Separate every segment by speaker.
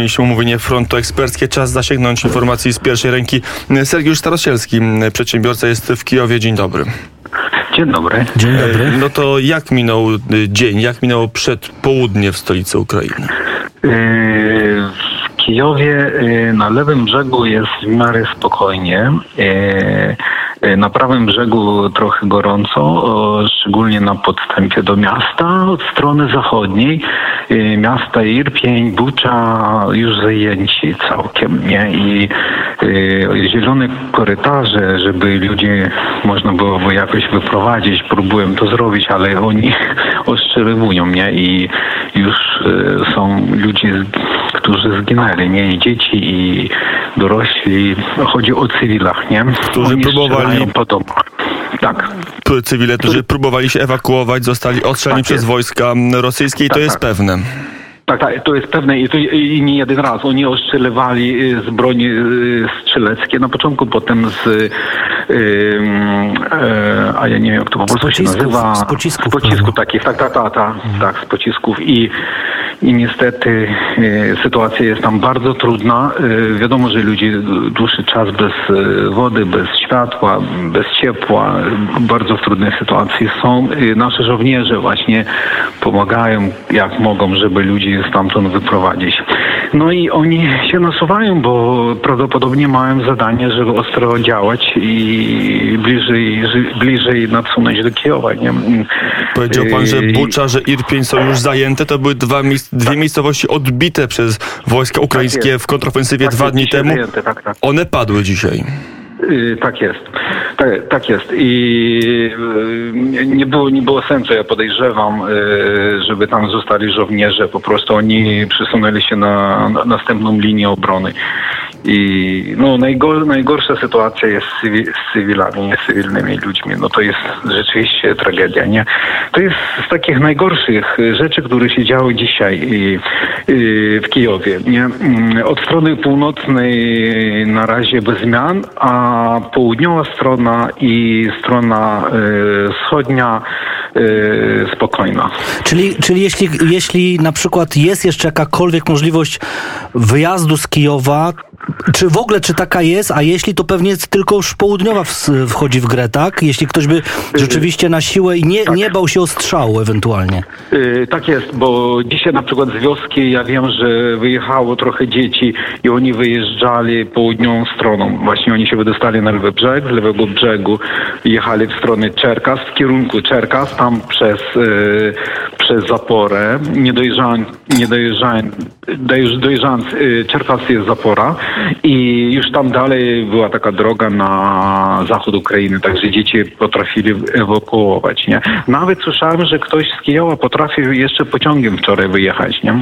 Speaker 1: Mieliśmy umówienie frontu eksperckie. Czas zasięgnąć informacji z pierwszej ręki. Sergiusz Starosielski, przedsiębiorca, jest w Kijowie. Dzień dobry.
Speaker 2: Dzień dobry.
Speaker 3: Dzień dobry.
Speaker 1: No to jak minął y, dzień, jak minęło przedpołudnie w stolicy Ukrainy?
Speaker 2: Yy, W Kijowie na lewym brzegu jest w miarę spokojnie. Yy, Na prawym brzegu trochę gorąco, szczególnie na podstępie do miasta. Od strony zachodniej yy, miasta Irpień, Bucza już zajęci całkiem, nie? I yy, zielone korytarze, żeby ludzie można było by jakoś wyprowadzić. Próbuję to zrobić, ale oni ostrzeliwują mnie i już e, są ludzie, którzy zginęli, nie? I dzieci, i dorośli. Chodzi o cywilach, nie?
Speaker 1: Którzy
Speaker 2: Oni
Speaker 1: próbowali-
Speaker 2: strzelają po domach. Tak.
Speaker 1: Cywile, którzy próbowali się ewakuować, zostali ostrzeleni
Speaker 2: Tak
Speaker 1: przez wojska rosyjskie i to
Speaker 2: Tak,
Speaker 1: jest
Speaker 2: tak.
Speaker 1: pewne.
Speaker 2: Tak, tak, to jest pewne i, to, i nie jeden raz. Oni ostrzeliwali y, z broni y, strzeleckiej na początku, potem z, y, e, a ja nie wiem jak to po prostu się nazywa.
Speaker 3: z pocisków
Speaker 2: Z pocisków takich, tak, tak, tak, tak, tak, z pocisków i, i niestety y, sytuacja jest tam bardzo trudna. Wiadomo, że ludzie dłuższy czas bez wody, bez światła, bez ciepła, bardzo w trudnej sytuacji są. Nasze żołnierze właśnie pomagają jak mogą, żeby ludzi stamtąd wyprowadzić. No i oni się nasuwają, bo prawdopodobnie mają zadanie, żeby ostro działać i bliżej, bliżej nasunąć do Kijowa. Nie?
Speaker 1: Powiedział pan, że
Speaker 2: Yy,
Speaker 1: Bucza, że Irpień są już zajęte. To były dwa, dwie miejscowości odbite przez wojska ukraińskie
Speaker 2: jest.
Speaker 1: w kontrofensywie
Speaker 2: tak
Speaker 1: dwa dni temu.
Speaker 2: zajęte, tak, tak.
Speaker 1: One padły dzisiaj.
Speaker 2: Y, Tak jest. Tak, tak jest. I y, nie- było, nie było sensu, ja podejrzewam, y, żeby tam zostali żołnierze. Po prostu oni przesunęli się na, na następną linię obrony. I no, najgor, najgorsza sytuacja jest z, cywi, z cywilami, z cywilnymi ludźmi. No to jest rzeczywiście tragedia, nie? To jest z takich najgorszych rzeczy, które się działy dzisiaj w Kijowie, nie? Mm, Od strony północnej na razie bez zmian, a południowa strona i strona y, wschodnia y, spokojna.
Speaker 3: Czyli, czyli jeśli, jeśli na przykład jest jeszcze jakakolwiek możliwość wyjazdu z Kijowa, czy w ogóle, czy taka jest, a jeśli to pewnie jest tylko już południowa wchodzi w grę, tak? Jeśli ktoś by rzeczywiście na siłę i nie, nie bał się o strzału ewentualnie.
Speaker 2: Y, Tak jest, bo dzisiaj na przykład z wioski ja wiem, że wyjechało trochę dzieci i oni wyjeżdżali południową stroną. Właśnie oni się wydostali na lewy brzeg, z lewego brzegu jechali w stronę Czerkas, w kierunku Czerkas, tam przez, y, przez Zaporę. Nie dojeżdżając, nie dojeżdżając, dojeżdż- dojeżdżając y, Czerkas jest Zapora i już tam dalej była taka droga na zachód Ukrainy, także dzieci potrafili ewakuować, nie? Nawet słyszałem, że ktoś z Kijowa potrafił jeszcze pociągiem wczoraj wyjechać, nie?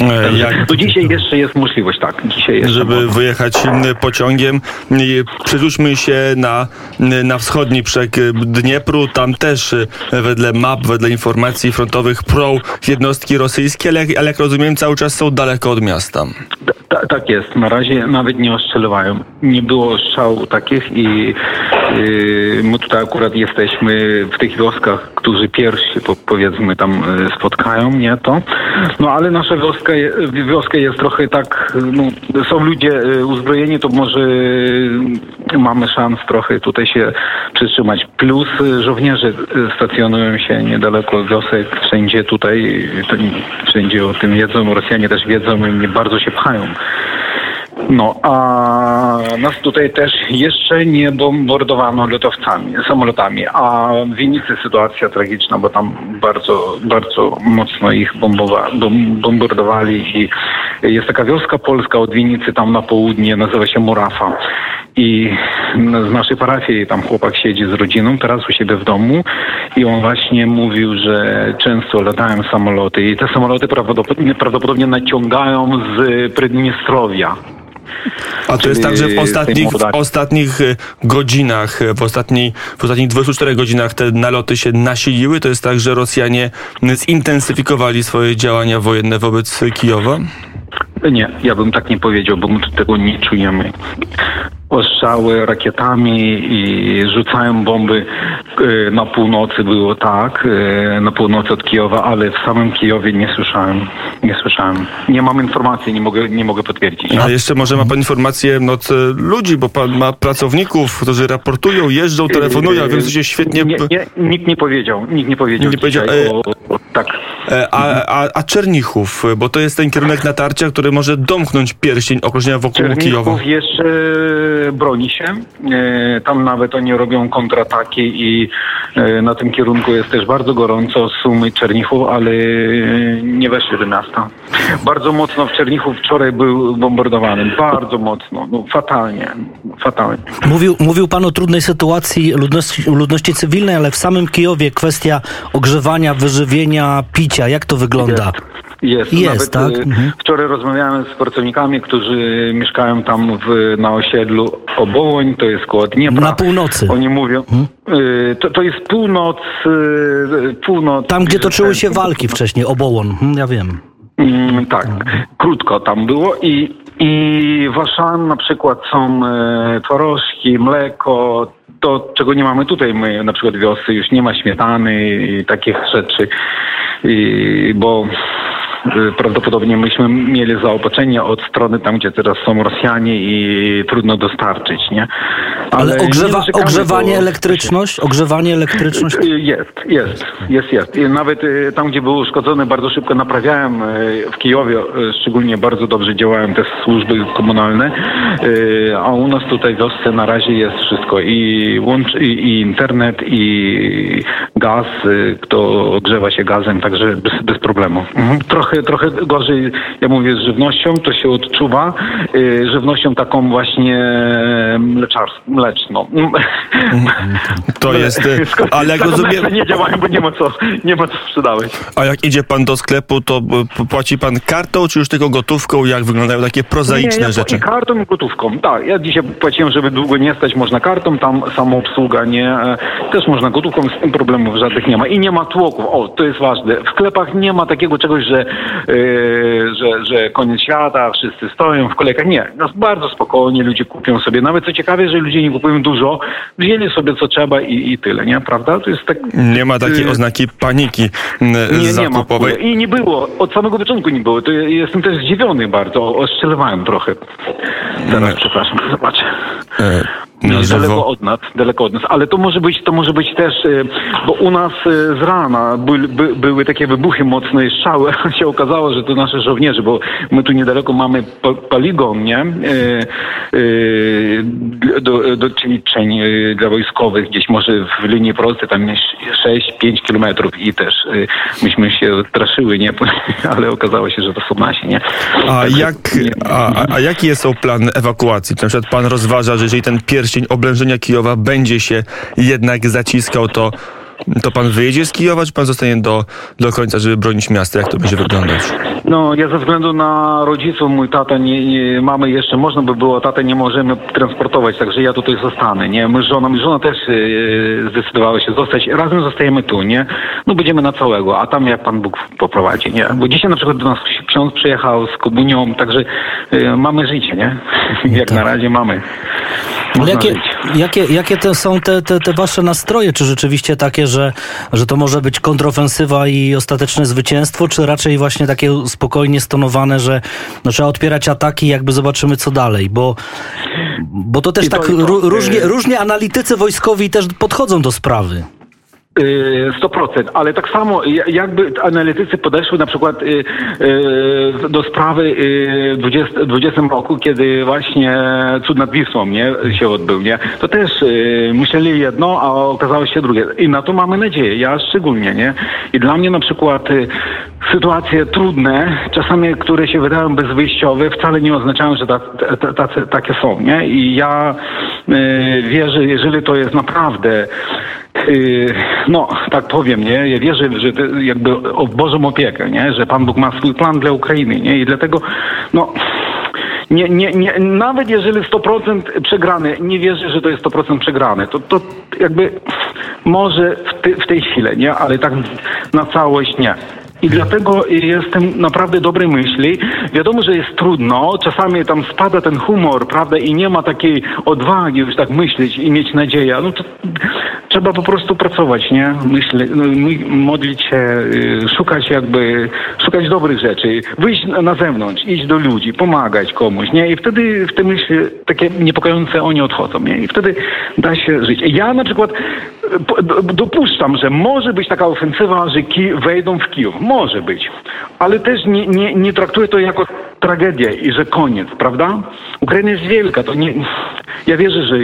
Speaker 1: E, Jak,
Speaker 2: To dzisiaj jeszcze jest możliwość, tak. Dzisiaj jeszcze
Speaker 1: żeby
Speaker 2: można.
Speaker 1: wyjechać pociągiem. Przerzućmy się na, na wschodni brzeg Dniepru. Tam też y, wedle map, wedle informacji frontowych pro jednostki rosyjskie, ale, ale jak rozumiem cały czas są daleko od miasta.
Speaker 2: Ta, tak jest. Na razie nawet nie ostrzeliwają. Nie było strzału takich i yy, my tutaj akurat jesteśmy w tych wioskach, którzy pierwsi po, powiedzmy tam yy, spotkają, nie to. No ale nasza wioska, wioska jest trochę tak, no, są ludzie yy, uzbrojeni, to może yy, mamy szans trochę tutaj się przytrzymać. Plus żołnierze stacjonują się niedaleko wiosek, wszędzie tutaj, wszędzie o tym wiedzą, Rosjanie też wiedzą i nie bardzo się pchają. No, a nas tutaj też jeszcze nie bombardowano lotowcami, samolotami, a w sytuacja tragiczna, bo tam bardzo, bardzo mocno ich bombowa, bom, bombardowali i jest taka wioska polska od Winicy tam na południe, nazywa się Murafa i z naszej parafii tam chłopak siedzi z rodziną teraz u siebie w domu i on właśnie mówił, że często latają samoloty i te samoloty prawdopodobnie, prawdopodobnie naciągają z Pridniestrowia.
Speaker 1: A to jest tak, że w
Speaker 2: Czyli
Speaker 1: ostatnich,
Speaker 2: tej
Speaker 1: w ostatnich y, godzinach, y, w, ostatniej, w ostatnich 24 godzinach te naloty się nasiliły. To jest tak, że Rosjanie y, zintensyfikowali swoje działania wojenne wobec Kijowa.
Speaker 2: Nie, ja bym tak nie powiedział, bo my tego nie czujemy. Ostrzały rakietami i rzucają bomby e, na północy było tak, e, na północy od Kijowa, ale w samym Kijowie nie słyszałem. Nie słyszałem. Nie mam informacji, nie mogę, nie mogę potwierdzić.
Speaker 1: A jeszcze może ma pan informację no, od e, ludzi, bo pan ma pracowników, którzy raportują, jeżdżą, telefonują, a wiem, że się świetnie...
Speaker 2: Nie, nie, nikt nie powiedział, nikt nie powiedział,
Speaker 1: nie powiedział,
Speaker 2: o, o, tak.
Speaker 1: A, a, a Czernichów, bo to jest ten kierunek natarcia, który może domknąć pierścień okrążenia wokół Kijowa.
Speaker 2: Czernichów jeszcze broni się. E, Tam nawet oni robią kontrataki i e, na tym kierunku jest też bardzo gorąco Sumy, Czernichów, ale nie weszli do miasta. Bardzo mocno w Czernichów wczoraj był bombardowany. Bardzo mocno. No, fatalnie. Fatalnie.
Speaker 3: Mówił, mówił pan o trudnej sytuacji ludności, ludności cywilnej, ale w samym Kijowie kwestia ogrzewania, wyżywienia, picia, jak to wygląda?
Speaker 2: Jest,
Speaker 3: Jest,
Speaker 2: Nawet
Speaker 3: tak?
Speaker 2: e,
Speaker 3: Mhm.
Speaker 2: wczoraj rozmawiałem z pracownikami, którzy mieszkają tam w, na osiedlu Obołoń, to jest koło Dniepra.
Speaker 3: Na północy. Mhm.
Speaker 2: Oni mówią, y, to, to jest północ, y, północ.
Speaker 3: Tam, gdzie toczyły się walki wcześniej, Obołon, hmm, ja wiem.
Speaker 2: Mm, tak, krótko tam było i, i w Aszan na przykład są e, twarożki, mleko, to czego nie mamy tutaj, my na przykład wiosny już nie ma śmietany i takich rzeczy, I, bo prawdopodobnie myśmy mieli zaopatrzenie od strony tam, gdzie teraz są Rosjanie i trudno dostarczyć, nie?
Speaker 3: Ale
Speaker 2: nie
Speaker 3: ogrzewa,
Speaker 2: narzekamy,
Speaker 3: ogrzewanie,
Speaker 2: bo-
Speaker 3: elektryczność? Ogrzewanie, elektryczność?
Speaker 2: Y, Jest, jest, jest, jest. I nawet y, tam, gdzie był uszkodzony, bardzo szybko naprawiałem. y, W Kijowie y, szczególnie bardzo dobrze działają te służby komunalne, y, a u nas tutaj w wiosce na razie jest wszystko. I, łącz, i, i internet, i gaz, y, kto ogrzewa się gazem, także bez, bez problemu. Mhm. Trochę, trochę gorzej, ja mówię, z żywnością, to się odczuwa. Y, Żywnością taką właśnie mleczarską, mleczną.
Speaker 1: To jest,
Speaker 2: Skoro-
Speaker 1: ale jak rozumiem,
Speaker 2: nie działają, bo nie ma co, nie ma co sprzedawać.
Speaker 1: a jak idzie pan do sklepu, to e, płaci pan kartą, czy już tylko gotówką? Jak wyglądają takie prozaiczne
Speaker 2: nie, ja
Speaker 1: rzeczy?
Speaker 2: Kartą i gotówką. Tak, ja dzisiaj płaciłem, żeby długo nie stać, można kartą, tam samoobsługa, nie. e, Też można gotówką, z tym problemów żadnych nie ma. I nie ma tłoków. O, to jest ważne. W sklepach nie ma takiego czegoś, że, że, że koniec świata, wszyscy stoją w kolejkach. Nie, no, bardzo spokojnie ludzie kupią sobie. Nawet co ciekawe, że ludzie nie kupują dużo, wzięli sobie co trzeba i, i tyle, nie? Prawda? To jest tak...
Speaker 1: Nie ma takiej
Speaker 2: y,
Speaker 1: oznaki paniki
Speaker 2: Nie, nie ma.
Speaker 1: zakupowej.
Speaker 2: I nie było. Od samego początku nie było. To jestem też zdziwiony bardzo. Oszczelowałem trochę. Teraz, przepraszam, zobaczę.
Speaker 1: E, na
Speaker 2: Daleko
Speaker 1: żywo.
Speaker 2: od nas, daleko od nas. Ale to może być, to może być też, e, bo u nas e, z rana by, by, były takie wybuchy mocne i strzały. się okazało, że to nasze żołnierze, bo my tu niedaleko mamy poligon, nie? Do, do ćwiczeń e, dla wojskowych, gdzieś może w linii prostej, tam jest 6-5 kilometrów i też e, myśmy się straszyły, nie? Ale okazało się, że to są nasi, nie?
Speaker 1: A,
Speaker 2: Także
Speaker 1: jak,
Speaker 2: nie-
Speaker 1: a, a- jaki jest o plan ewakuacji? Na przykład pan rozważa, że jeżeli ten pierścień oblężenia Kijowa będzie się jednak zaciskał, to, to pan wyjedzie z Kijowa, czy pan zostanie do, do końca, żeby bronić miasta? Jak to będzie wyglądać?
Speaker 2: No, ja ze względu na rodziców, mój tata, nie, nie, mamy jeszcze, można by było, tatę nie możemy transportować, także ja tutaj zostanę, nie? My z żoną, żona też e, zdecydowała się zostać, razem zostajemy tu, nie? No, będziemy na całego, a tam jak Pan Bóg poprowadzi, nie? Bo dzisiaj na przykład do nas ksiądz przyjechał z komunią, także e, mamy życie, nie? jak na razie mamy.
Speaker 3: Jakie,
Speaker 2: żyć.
Speaker 3: jakie, jakie to są te, te, te wasze nastroje? Czy rzeczywiście takie, że, że to może być kontrofensywa i ostateczne zwycięstwo, czy raczej właśnie takie spokojnie stonowane, że no, trzeba odpierać ataki, jakby zobaczymy co dalej? Bo, bo to też
Speaker 2: I to-
Speaker 3: tak
Speaker 2: i to,
Speaker 3: ró- różnie,
Speaker 2: y-
Speaker 3: różnie analitycy wojskowi też podchodzą do sprawy.
Speaker 2: Y, 100%, ale tak samo ja- jakby analitycy podeszły na przykład y, y, do sprawy y, w 20, 20 roku, kiedy właśnie cud nad Wisłą nie, się odbył, nie? To też y, myśleli jedno, a okazało się drugie. I na to mamy nadzieję, ja szczególnie, nie? I dla mnie na przykład y, sytuacje trudne, czasami które się wydają bezwyjściowe, wcale nie oznaczają, że takie są, nie? I ja y, wierzę, jeżeli to jest naprawdę no, tak powiem, nie? Ja wierzę, że jakby o Bożą opiekę, nie? Że Pan Bóg ma swój plan dla Ukrainy, nie? I dlatego, no, nie, nie, nie, nawet jeżeli 100% przegrany, nie wierzę, że to jest 100% przegrane. To, to jakby może w, ty, w tej chwili, nie? Ale tak na całość nie. I dlatego jestem naprawdę dobrej myśli. Wiadomo, że jest trudno, czasami tam spada ten humor, prawda, i nie ma takiej odwagi już tak myśleć i mieć nadzieję. No to trzeba po prostu pracować, nie? Myślę, no, modlić się, y, szukać jakby, szukać dobrych rzeczy, wyjść na- zewnątrz, iść do ludzi, pomagać komuś, nie? I wtedy w te myśli takie niepokojące oni odchodzą, nie? I wtedy da się żyć. Ja na przykład y, dopuszczam, że może być taka ofensywa, że wejdą w Kijów. Może być. Ale też nie, nie, nie traktuję to jako tragedię i że koniec, prawda? Ukraina jest wielka, to nie... Ja wierzę, że,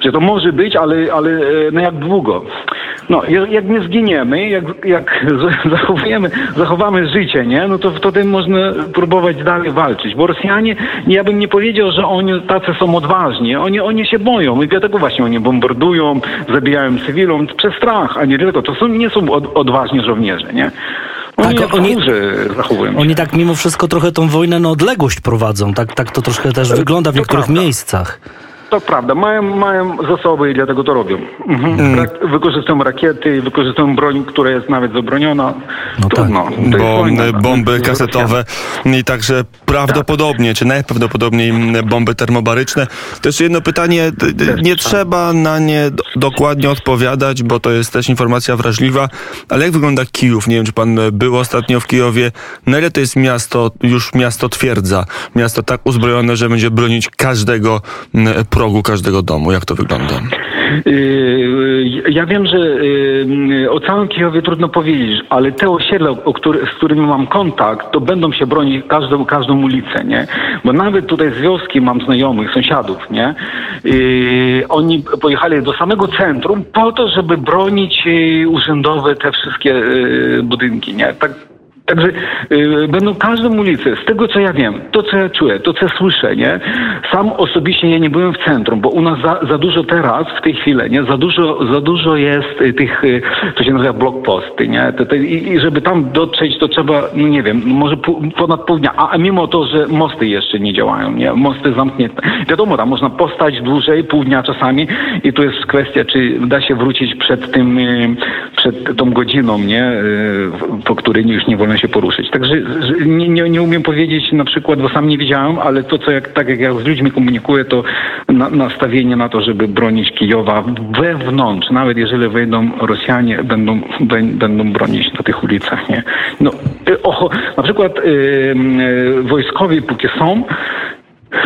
Speaker 2: że to może być, ale, ale e, no jak długo? No, jak nie zginiemy, jak, jak zachowujemy, zachowamy życie, nie? No to wtedy można próbować dalej walczyć. Bo Rosjanie, ja bym nie powiedział, że oni tacy są odważni. Oni, oni się boją i dlatego właśnie oni bombardują, zabijają cywilom przez strach, a nie tylko. To są, nie są od, odważni żołnierze, nie? Oni
Speaker 3: Tak, oni-
Speaker 2: zachowują się.
Speaker 3: Oni tak mimo wszystko trochę tą wojnę na odległość prowadzą. Tak, tak to troszkę też wygląda w
Speaker 2: to
Speaker 3: niektórych
Speaker 2: prawda.
Speaker 3: miejscach.
Speaker 2: To prawda, mają, mają zasoby i dlatego to robią. Mhm. Rak- wykorzystują rakiety, wykorzystują broń, która jest nawet zabroniona.
Speaker 3: No
Speaker 2: Trudno. To jest
Speaker 1: Bo
Speaker 2: wojna, no.
Speaker 1: bomby kasetowe i także prawdopodobnie, czy najprawdopodobniej bomby termobaryczne. Też jedno pytanie, nie trzeba na nie do- dokładnie odpowiadać, bo to jest też informacja wrażliwa, ale jak wygląda Kijów? Nie wiem, czy pan był ostatnio w Kijowie. Na ile to jest miasto, już miasto twierdza, miasto tak uzbrojone, że będzie bronić każdego progu, każdego domu? Jak to wygląda?
Speaker 2: Yy, Ja wiem, że yy, o całym Kijowie trudno powiedzieć, ale te osiedla, z którymi mam kontakt, to będą się bronić każdą, każdą ulicę, nie? Bo nawet tutaj z wioski mam znajomych, sąsiadów, nie? Yy, Oni pojechali do samego centrum po to, żeby bronić urzędowe te wszystkie budynki, nie? Tak, Także y, będą każdą ulicę, z tego co ja wiem, to co ja czuję, to co ja słyszę, nie? Sam osobiście ja nie byłem w centrum, bo u nas za, za dużo teraz, w tej chwili, nie? Za dużo, za dużo jest y, tych, y, to się nazywa blokposty, nie? To, to, i, I żeby tam dotrzeć, to trzeba, no nie wiem, może ponad pół dnia, a, a mimo to, że mosty jeszcze nie działają, nie? Mosty zamknięte. Wiadomo, tam można postać dłużej, pół dnia czasami i tu jest kwestia, czy da się wrócić przed tym, y, przed tą godziną, nie? Y, po której już nie wolno się poruszyć. Także że nie, nie, nie umiem powiedzieć na przykład, bo sam nie wiedziałem, ale to, co jak, tak jak ja z ludźmi komunikuję, to na, nastawienie na to, żeby bronić Kijowa wewnątrz, nawet jeżeli wejdą Rosjanie, będą, bę- będą bronić na tych ulicach, nie? No, y, oho, na przykład y, wojskowi póki są,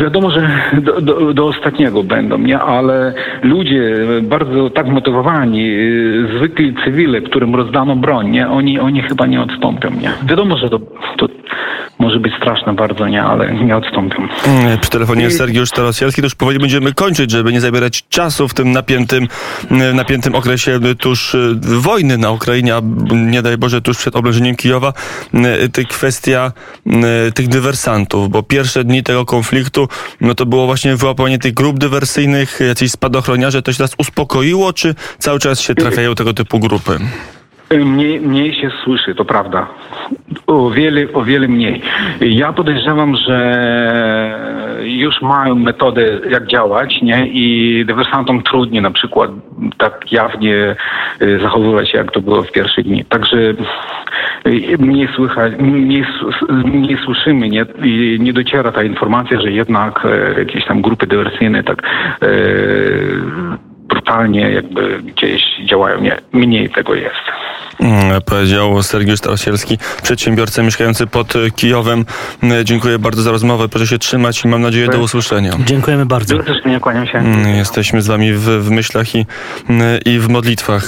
Speaker 2: Wiadomo, że do, do, do ostatniego będą, nie? Ale ludzie bardzo tak motywowani, y, zwykli cywile, którym rozdano broń, nie? Oni, oni chyba nie odstąpią, nie? Wiadomo, że to, to może być straszne bardzo, nie? Ale nie odstąpią.
Speaker 1: Mm, Przy telefonie jest Sergiusz Starosielski. To już powoli będziemy kończyć, żeby nie zabierać czasu w tym napiętym, mm, napiętym okresie y, tuż y, wojny na Ukrainie, a nie daj Boże tuż przed oblężeniem Kijowa. Y, ty- Kwestia tych dywersantów, bo pierwsze dni tego konfliktu no to było właśnie wyłapanie tych grup dywersyjnych, jacyś spadochroniarze. To się teraz uspokoiło, czy cały czas się trafiają tego typu grupy?
Speaker 2: Mniej, mniej się słyszy, to prawda. O wiele, o wiele mniej. Ja podejrzewam, że już mają metodę, jak działać, nie? I dywersantom trudniej na przykład tak jawnie y, zachowywać się, jak to było w pierwszych dni. Także y, mniej słychać, mniej, mniej słyszymy, nie? I nie dociera ta informacja, że jednak e, jakieś tam grupy dywersyjne tak e, brutalnie jakby gdzieś działają. Nie, mniej tego jest.
Speaker 1: Mm, Powiedział Sergiusz Starosielski, przedsiębiorca mieszkający pod Kijowem. Y, Dziękuję bardzo za rozmowę. Proszę się trzymać i mam nadzieję do usłyszenia.
Speaker 3: Dziękujemy bardzo.
Speaker 2: Serdecznie kłaniam się.
Speaker 1: Mm, Jesteśmy z wami w, w myślach i, i w modlitwach.